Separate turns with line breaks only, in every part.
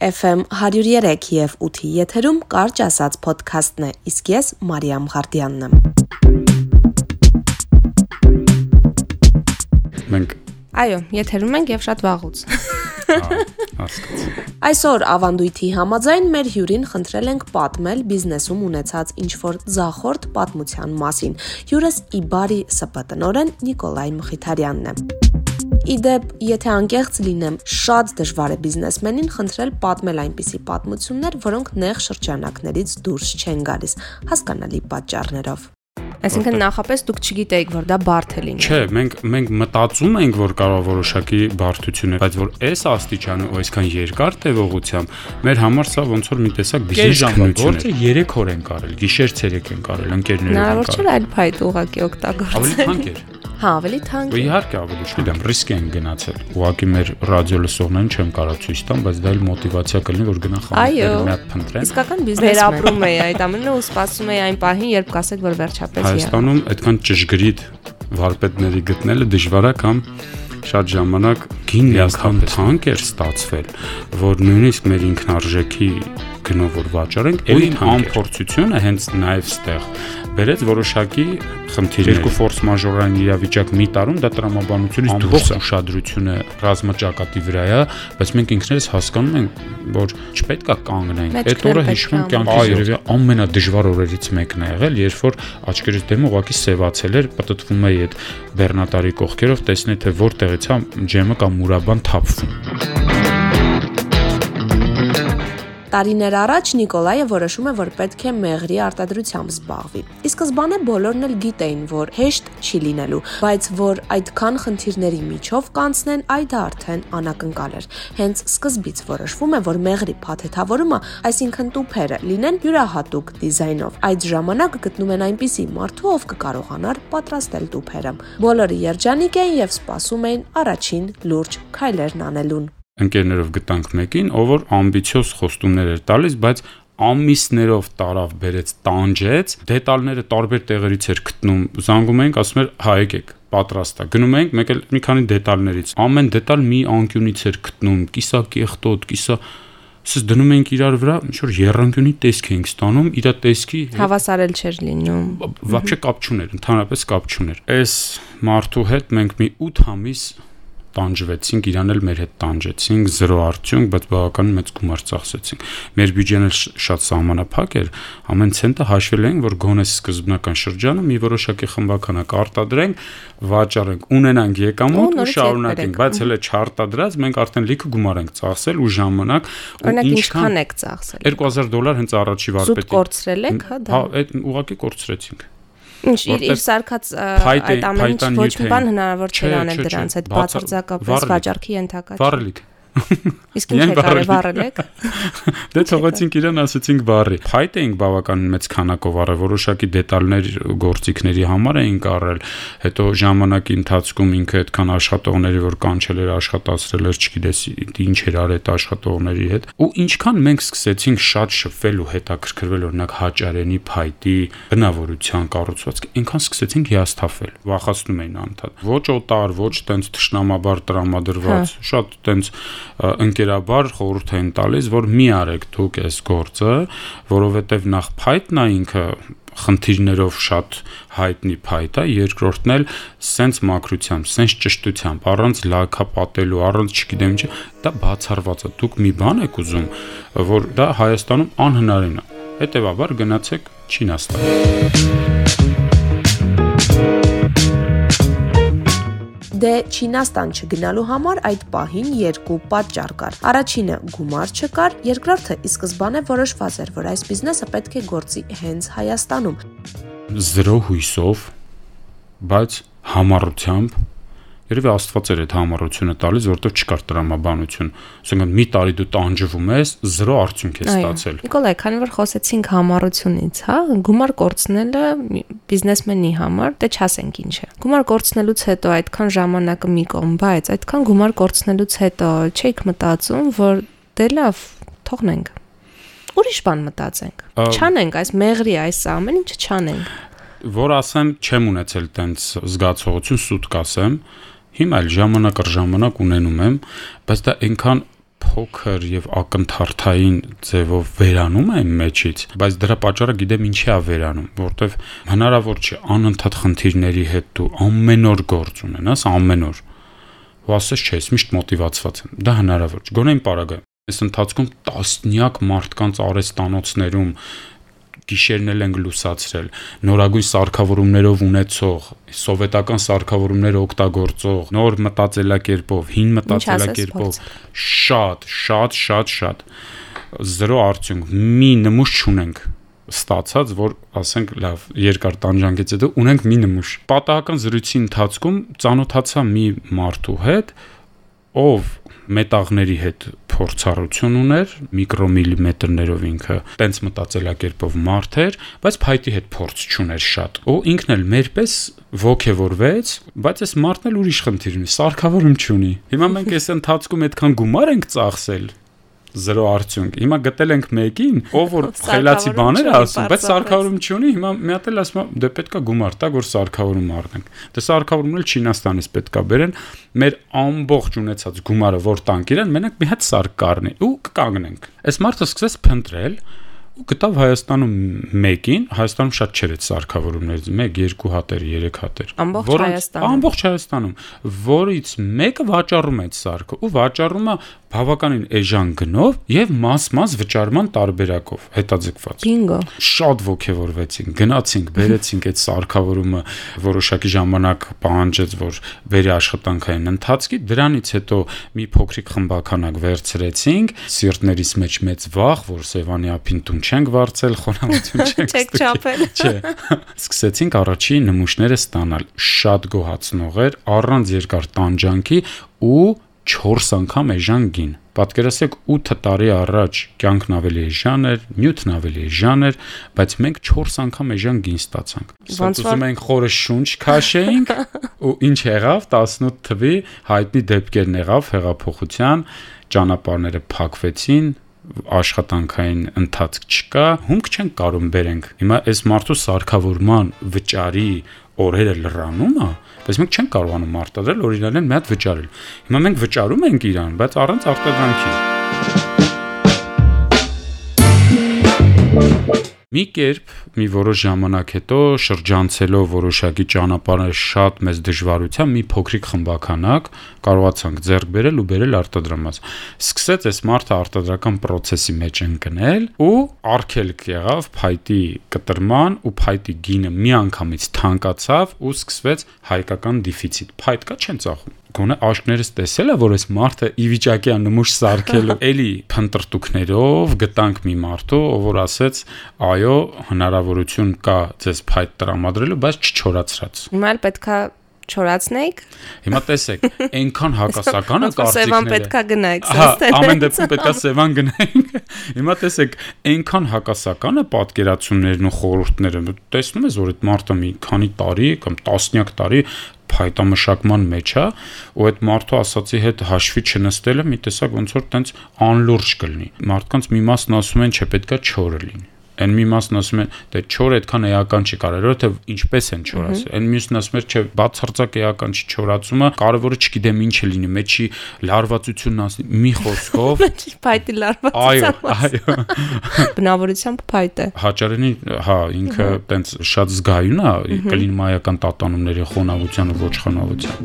FM 103 եւ 8-ի եթերում կարճ ասած ոդքասթն է, իսկ ես Մարիամ Ղարդյանն եմ։
Մենք
Այո, եթերում ենք եւ շատ վաղուց։ Այսօր ավանդույթի համաձայն մեր հյուրին խնդրել ենք պատմել բիզնեսում ունեցած ինչ-որ ձախորդ պատմության մասին։ Հյուրս Իբարի ՍՊ տնորեն Նիկոլայ Մխիթարյանն է։ Իդեպ, եթե անկեղծ լինեմ, շատ դժվար է բիզնեսմենին խնդրել պատմել այնպիսի պատմություններ, որոնք նեղ շրջանակներից դուրս չեն գալիս, հասկանալի պատճառներով։ Այսինքն նախապես դուք չգիտեիք, որ դա բարդ է լինի։
Չէ, մենք մենք մտածում ենք, որ կարող որոշակի բարդություն է, բայց որ այս աստիճանը ու այսքան երկար տևողությամբ մեր համար սա ոնց որ մի տեսակ բիզնեսականություն է։ 3 օր են կարել, գիշեր ցերեկ են կարել, ընկերներով են
կարել։ Հնարավոր չէ այլ փայտ ուղակի օգտագործել։
Ավելի թանկ էր։
Հա, ավելի թանկ։
Իհարկե ավելի չգիտեմ, ռիսկ են գնացել։ Ուղղակի մեր ռադիո լսողներին չեմ կարա ցույց տամ, բայց դա էլ մոտիվացիա կլինի, որ գնան խանութները մի հատ փնտրեն։
Իսկական բիզնես ապրում է այդ ամենը ու սպասում է այն պահին, երբ կասեք, որ վերջապես
եղա։ Հայաստանում այդքան ճշգրիտ վարպետների գտնելը դժվար է կամ շատ ժամանակ գին անգամ թանկ էր ստացվել, որ նույնիսկ մեր ինքնարժեքի գնով որ վաճառենք, այն անփորձությունը հենց նաև ստեղ բերեց որոշակի խնդիրներ։ Երկու ֆորս մաժորային իրավիճակ մի տարում դա տրամաբանությունից դուրս է։ Ուշադրությունը ռազմաճակատի վրա է, բայց մենք ինքներս հասկանում ենք, որ չպետք է կանգնենք։ Այդ օրը հիշում եմ կյանքից երևի ամենադժվար օրերից մեկն է եղել, երբ որ աչքերից դեմը ուղակի սևացել էր, պատտվում էի այդ բեռնատարի կողքերով, տեսնեի թե որտեղից է ջեմը կամ մուրաբան թափվում։
Տարիներ առաջ Նիկոլայը որոշում է, որ պետք է մեղրի արտադրությամբ զբաղվի։ Ի սկզբանե բոլորն էլ գիտեին, որ հեշտ չի լինելու, բայց որ այդքան խնդիրների միջով կանցնեն, այդ արդեն անակնկալ էր։ Հենց սկզբից որոշվում է, որ մեղրի փաթեթավորումը, այսինքն տուփերը, լինեն յուրահատուկ դիզայնով։ Այդ ժամանակ գտնում են այնպիսի մարդու, ով կկարողանար պատրաստել տուփերը։ Բոլորը երջանիկ են եւ սպասում էին առաջին լուրջ քայլերն անելուն
ընկերներով գտանք մեկին, ով որ ամբիցիոզ խոստումներ էր տալիս, բայց ամիսներով տարավ բերեց տանջեց, դետալները տարբեր տեղերից էր գտնում։ Զանգում էինք, ասում էր՝ «Հա եկեք, պատրաստ է»։ Գնում էինք, մեկ էլ մի քանի դետալներից։ Ամեն դետալ մի անկյունից էր գտնում, կիսա կեղտոտ, կիսա Սս դնում ենք իրար վրա, ինչ որ երանգյունի տեսք ենք ստանում, իր տեսքի
հավասարել չէր լինում։
Вообще կապ չուներ, ընդհանրապես կապ չուներ։ Այս մարդու հետ մենք մի 8 ամիս տանջվեցինք, իրան էլ մեր հետ տանջեցինք, զրո արդյունք, բայց բավականին մեծ գումար ծախսեցինք։ Մեր բյուջեն էլ շատ սահմանափակ էր, ամեն ցենտը հաշվել ենք, որ գոնե սկզբնական շրջանը մի որոշակի խմբականակ արտադրենք, վաճառենք, ունենանք եկամուտ ու շարունակենք, բայց հələ չարտադրած մենք արդեն լիքը գումար ենք ծախսել ու ժամանակ
ու ինչքան եք ծախսել։
2000 դոլար հենց առաջի վարպետի։
Զուտ կորցրել եք, հա դա։
Հա, այդ ուղղակի կորցրեցինք։
Ինչ իր սարկած այդ ամեն ինչ ոչ մի բան հնարավոր չէ անել դրանց այդ բացարձակապես վաճառքի ենթակա։
Վառելիք
Իսկ ինչ արել վառել եք։
Դե թողեցինք իրան ասեցինք վառի։ Փայտ էինք բավականին մեծ քանակով առել, որոշակի դետալներ գործիքների համար էինք առել։ Հետո ժամանակի ընթացքում ինքը այդքան աշխատողների, որ կանչել էր, աշխատացրել էր, չգիտես ինչ էր արել այդ աշխատողների հետ։ Ու ինչքան մենք սկսեցինք շատ շփվել ու հետաքրքրվել օրինակ հաճարենի փայտի բնավորության կառուցվածք, այնքան սկսեցինք հիասթափվել։ Վախացնում էին անդադ։ Ոչ օտար, ոչ տենց թշնամաբար տրամադրված, հա։ շատ տենց ընկերաբար խորհուրդ են տալիս, որ մի արեք դուք այս գործը, որովհետև նախ է ինքը խնդիրներով շատ հայտնի փայտ է, երկրորդն էլ սենց մակրությամբ, սենց ճշտությամբ, առանց լակա պատելու, առանց չգիտեմ ինչ, դա բացառված է։ Դուք մի բան եք ուզում, որ դա Հայաստանում անհնարին է։ Հետևաբար գնացեք Չինաստան։
Դե Չինաստան չգնալու համար այդ պահին երկու պատճառ կար։ Առաջինը գումար չկար, երկրորդը ի սկզբանե որոշված էր, որ այս բիզնեսը պետք է գործի հենց Հայաստանում։
Զրո հույսով, բայց համառությամբ Երևի Աստված էր այդ համառությունը տալիս, որովհետև չկար տրամաբանություն։ Ասենք մի տարի դու տանջվում ես, զրո արդյունք ես ստացել։
Նիկոլայ, քանի որ խոսեցինք համառությունից, հա, գումար կորցնելը բիզնեսմենի համար, դե չասենք ինչ է։ Գումար կորցնելուց հետո այդքան ժամանակը մի կողմ, բայց այդքան գումար կորցնելուց հետո չէիք մտածում, որ դե լավ, թողնենք ուրիշ բան մտածենք։ Չանենք այս մեղրի այս ամեն ինչը չանենք։
Որ ասեմ, չեմ ունեցել տենց զգացողություն, սուտ կասեմ, Հիմա էլ ժամանակ առ ժամանակ ունենում եմ, բայց դա այնքան փոքր եւ ակնթարթային ձևով վերանում է մեջից, բայց դրա պատճառը գիտեմ ինչի է վերանում, որովհետեւ հնարավոր չէ անընդհատ խնդիրների հետ դու ամեն օր գործ ունենաս, ամեն օր ու ասես չէ, ես միշտ մոտիվացված եմ։ Դա հնարավոր չէ։ Գոնե իմ պարագա։ Այս ընթացքում տասնյակ մարդկանց արեստանոցներում գիշերն էլ ենք լուսացրել, նորագույն սարքավորումներով ունեցող, սովետական սարքավորումները օգտագործող, նոր մտածելակերպով, հին մտածելակերպով, շատ, շատ, շատ, շատ զրո արդյունք, մի նմուշ չունենք ստացած, որ ասենք լավ, երկար տանջանքից հետո ունենք մի նմուշ։ Պատահական զրույցի ընթացքում ծանոթացա մի մարդու հետ, ով մետաղների հետ փորձառություն ուներ, միկրոմիլիմետրներով ինքը տենց մտածելակերպով մարդ էր, բայց փայտի հետ փորձ չուներ շատ։ Ու ինքն էլ մերպես ողքեվորվեց, բայց այս մարդն էլ ուրիշ խնդիր ունի, սարքավորում չունի։ Հիմա մենք այս ընթացքում այդքան գումար ենք ծախսել, զրո արդյունք։ Հիմա գտել ենք մեկին, ով որ խելացի բաներ է ասում, բայց սարքավորում չունի, հիմա մի հատ էլ ասում դե պետքա գումար տա, որ սարքավորում առնենք։ Դե սարքավորումն էլ Չինաստանից պետքա բերեն, մեր ամբողջ ունեցած գումարը որ տանք իրեն, մենակ մի հատ սարք կառնի ու կկանգնենք։ Այս մարդը սկսեց փնտրել ու գտավ Հայաստանում մեկին, Հայաստանում շատ չէր այդ սարքավորումներից, 1, 2 հատեր, 3 հատեր։
Ամբողջ Հայաստանում։
Ամբողջ Հայաստանում, որից մեկը վաճառում է այդ սարքը ու վաճառումը բավականին էժան գնով եւ մաս-մաս վճարման տարբերակով հետաձգված։
Բինգո։
Շատ ողջևորվեցին, գնացինք, բերեցինք այդ սարքավորումը որոշակի ժամանակ պահանջեց, որ վերի աշխատանքային ընթացքի, դրանից հետո մի փոքրիկ խմբականակ վերցրեցինք, սիրտներից մեջ մեծ վախ, որ Սևանի ափին տուն չենք վարձել, խոնավություն չենք
ստացել։
Չէ։ Սկսեցինք առաջի նմուշները ստանալ։ Շատ գոհացնող էր, առանց երկար տանջանքի ու 4 անգամ էժան գին։ Պատկերացրեք 8 տարի առաջ կյանքն ավելի էժան էր, նյութն ավելի էժան էր, բայց մենք 4 անգամ էժան գին ստացանք։ Ոնց որ մենք խորը շունչ քաշեինք ու ինչ եղավ 18 թվի հայտնի դեպքերն եղավ հեղափոխության ճանապարհները փակվեցին, աշխատանքային ընթացք չկա, հումք չեն կարում բերենք։ Հիմա այս մարդու սարքավորման վճարի օրերը լրանում է, բայց մենք չենք կարողանում արտադրել, օրինակ մի հատ վճարել։ Հիմա մենք վճարում ենք իրան, բայց առանց արտադրանքի։ Մի կերպ մի որոշ ժամանակ հետո շրջանցելով որոշակի ճանապարհը շատ մեծ դժվարությամբ մի փոքրիկ խմբականակ կարողացանք ձեռք բերել ու բերել արտադրամաս։ Սկսեց այս մարդը արտադրական process-ի մեջ ընկնել ու արկելք եղավ փայտի կտրման ու փայտի գինը միանգամից թանկացավ ու սկսվեց հայկական դեֆիցիտ։ Փայտ կա չեն ծախում գոնե աշկներս տեսել է որ այս մարդը ի վիճակի է նմուշ սարքելու էլի փնտրտուքներով գտանք մի մարդու ով որ ասեց այո հնարավորություն կա ձեզ փայտ տրամադրելու բայց չչորացրած
հիմա էլ պետքա չորացնեիք։
Հիմա տեսեք, այնքան հակասականը կարծիքները։
Սևան պետքա գնայիք,
սաստել։ Ամեն դեպքում պետքա Սևան գնայինք։ Հիմա տեսեք, այնքան հակասականը պատկերացումներն ու խորհուրդները։ Տեսնում ես, որ այդ մարդը մի քանի տարի կամ տասնյակ տարի փայտամշակման մեջ է ու այդ մարդու ասացի հետ հաշվի չնստելը մի տեսակ ոնց որ տենց անլուրջ կլինի մարդկանց մի մասն ասում են չէ պետքա չորը լինի Այն մի մասն ասում են, դե չոր այդքան էական չի կարելի, թե ինչպես են չորացել։ Այն մյուսն ասում է, չէ, բացարձակ էական չի չորացումը, կարևորը չգիտեմ ինչ է լինի, մեջի լարվածությունն ասի, մի խոսքով։
Մեջի փայտի լարվածության։
Այո, այո։
Բնավորությամբ փայտ է։
Հաճարենի, հա, ինքը տենց շատ զգայուն է, կլինի մայական տատանումների խոնավության ու ոչխանավության։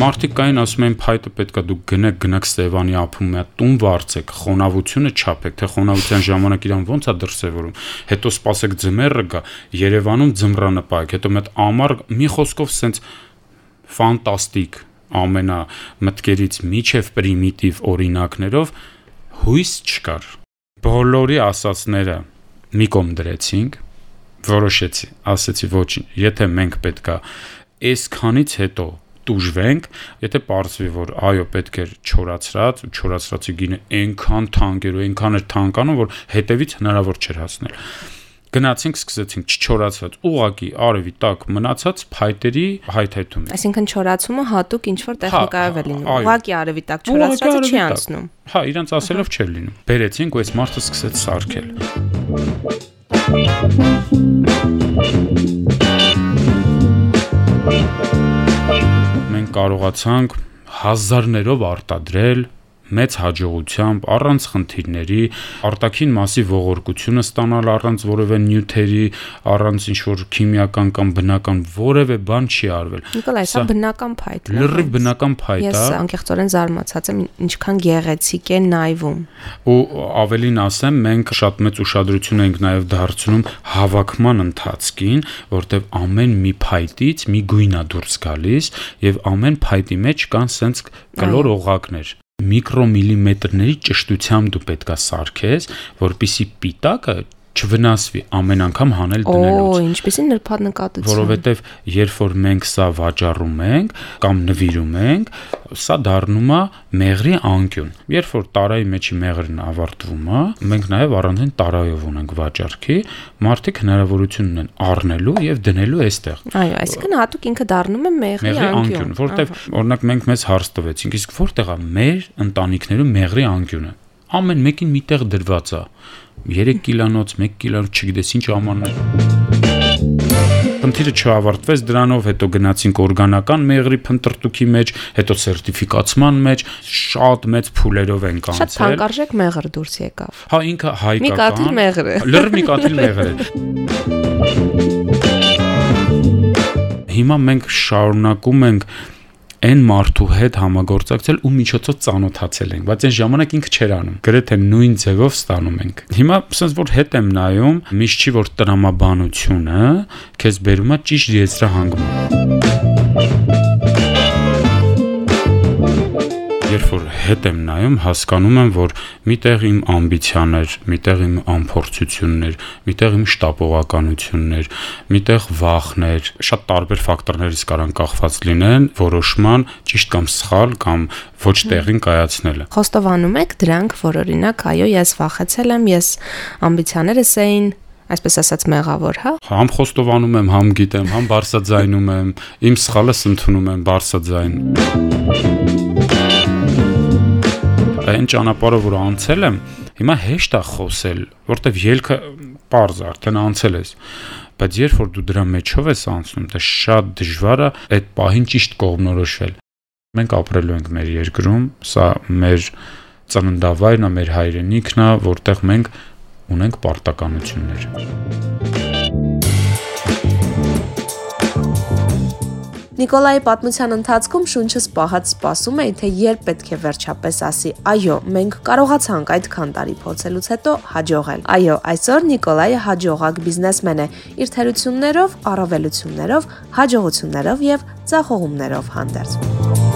Մարդիկ կային ասում են փայտը պետքա դուք գնեք, գնաք Ստեվանի ափում, մի հատ տուն վարձեք, խոնավությունը չափեք, թե խոնավության ժամանակ իրան ո՞նց է դրսևորում։ Հետո սպասեք ձմեռը գա, Երևանում ձմռանը պայեք, հետո մի հատ ամառ մի խոսքով սենց ֆանտաստիկ ամենա մտքերից միջև պրիմիտիվ օրինակներով հույս չկար։ Բոլորի ասածները մի կողմ դրեցինք, որոշեցի, ասեցի ոչինչ, եթե մենք պետքա այսքանից հետո տուժվենք, եթե ողջվի որ այո պետք է չորացրած ու չորացրածի գինը այնքան թանկ էր ու այնքան էր թանկանում, որ հետևից հնարավոր չէր հասնել գնացինք սկսեցինք չչորացած ուղակի արևի տակ մնացած փայտերի հայթայթում։
Այսինքն չորացումը հատուկ ինչ որ տեխնիկայով է լինում։ Ուղակի արևի տակ չորացածը չի անցնում։
Հա, իրանց ասելով չէր լինում։ Բերեցինք ու այս մարդը սկսեց սարքել կարողացանք հազարներով արտադրել մեծ հաջողությամբ, առանց խնդիրների, արտաքին մասի ողորկությունը ստանալ առանց որևէ նյութերի, առանց ինչ որ քիմիական կամ բնական որևէ բան չի արվել։
Նիկոլայ, սա բնական փայտ է։
Լրիվ բնական փայտ է։
Ես անկեղծորեն զարմացած եմ, ինչքան գեղեցիկ է նայվում։
Ու ավելին ասեմ, մենք շատ մեծ ուշադրություն ենք նաև դարձնում հավաքման ընթացքին, որտեղ ամեն մի փայտից մի գույն է դուրս գալիս եւ ամեն փայտի մեջ կան սենց կլոր օղակներ միկրոմիլիմետրների ճշտությամբ դու պետքա սարքես, որpիսի պիտակը չվնասվի ամեն անգամ հանել դնելուց։
Օ, ինչպեսի նրբանկատություն։
Որովհետև երբ որ մենք սա վաճառում ենք կամ նվիրում ենք, սա դառնում է մեղրի անկյուն։ Երբ որ տարայի մեջի մեղրն ավարտվում է, մենք նաև առանձին տարայով ունենք վաճառքի, մարդիկ հնարավորություն ունեն առնելու եւ դնելու այստեղ։
Այո, այսինքն հատուկ ինքը դառնում է մեղրի անկյուն,
որտեվ օրինակ մենք մեզ հարց տվեցինք, իսկ որտեղ է մեր ընտանիքներում մեղրի անկյունը։ Ամեն մեկին միտեղ դրված է 3 կիլանոց, 1 կիլանոց, չգիտես ինչ ամաններ։ Խնդիրը չավարտվեց դրանով, հետո գնացինք օրգանական մեղրի փնտրտուքի մեջ, հետո սերտիֆիկացման մեջ, շատ մեծ փուլերով են կանցել։
Շատ թանկարժեք մեղր դուրս եկավ։
Հա ինքը հայկական։
Մի կաթիլ մեղր է։
Լրիվ մի կաթիլ մեղր է։ Հիմա մենք շարունակում ենք այն մարդու հետ համագործակցել ու միջոցով ծանոթացել ենք, բայց այն ժամանակ ինքը չէր անում։ Գրեթե նույն ձևով ստանում ենք։ Հիմա ասես որ հետ եմ նայում, միշտ չի որ տրամաբանությունը քեզ բերում է ճիշտ եզրահանգում երբ որ հետ եմ նայում, հասկանում եմ, որ միտեղ իմ ամբիցիաներ, միտեղ իմ ամփորձություններ, միտեղ իմ շտապողականություններ, միտեղ վախներ, շատ տարբեր ֆակտորներից կարան կախված լինեն որոշման ճիշտ կամ սխալ կամ ոչ տեղին կայացնելը։
Խոստովանում եք դրանք, որ օրինակ, այո, ես վախեցել եմ, ես ամբիցիաներս էին այսպես ասած մեղավոր, հա։
Համ խոստովանում եմ, համ գիտեմ, համ բարձրաձայնում եմ, իմ սխալս ընդունում եմ բարձրաձայն այն ճանապարհով որ անցել եմ, հիմա հեշտ է խոսել, որտեվ ելքը པարզ արդեն անցել ես բայց երբ որ դու դրա մեջով ես անցնում, դա շատ դժվար է այդ պահին ճիշտ կողմնորոշվել։ Մենք ապրելու ենք մեր երկրում, սա մեր ծննդավայրն է, մեր հայրենիքն է, որտեղ մենք ունենք պարտականություններ։
Նիկոլայի պատմության ընթացքում շունչս պահած սպասում էի, թե երբ պետք է վերջապես ասի. «Այո, մենք կարողացանք այդքան տարի փորձելուց հետո հաջողել»։ Այո, այսօր Նիկոլայը հաջողակ բիզնեսմեն է, իր թերություններով, առավելություններով, հաջողություններով եւ ձախողումներով հանդերձ։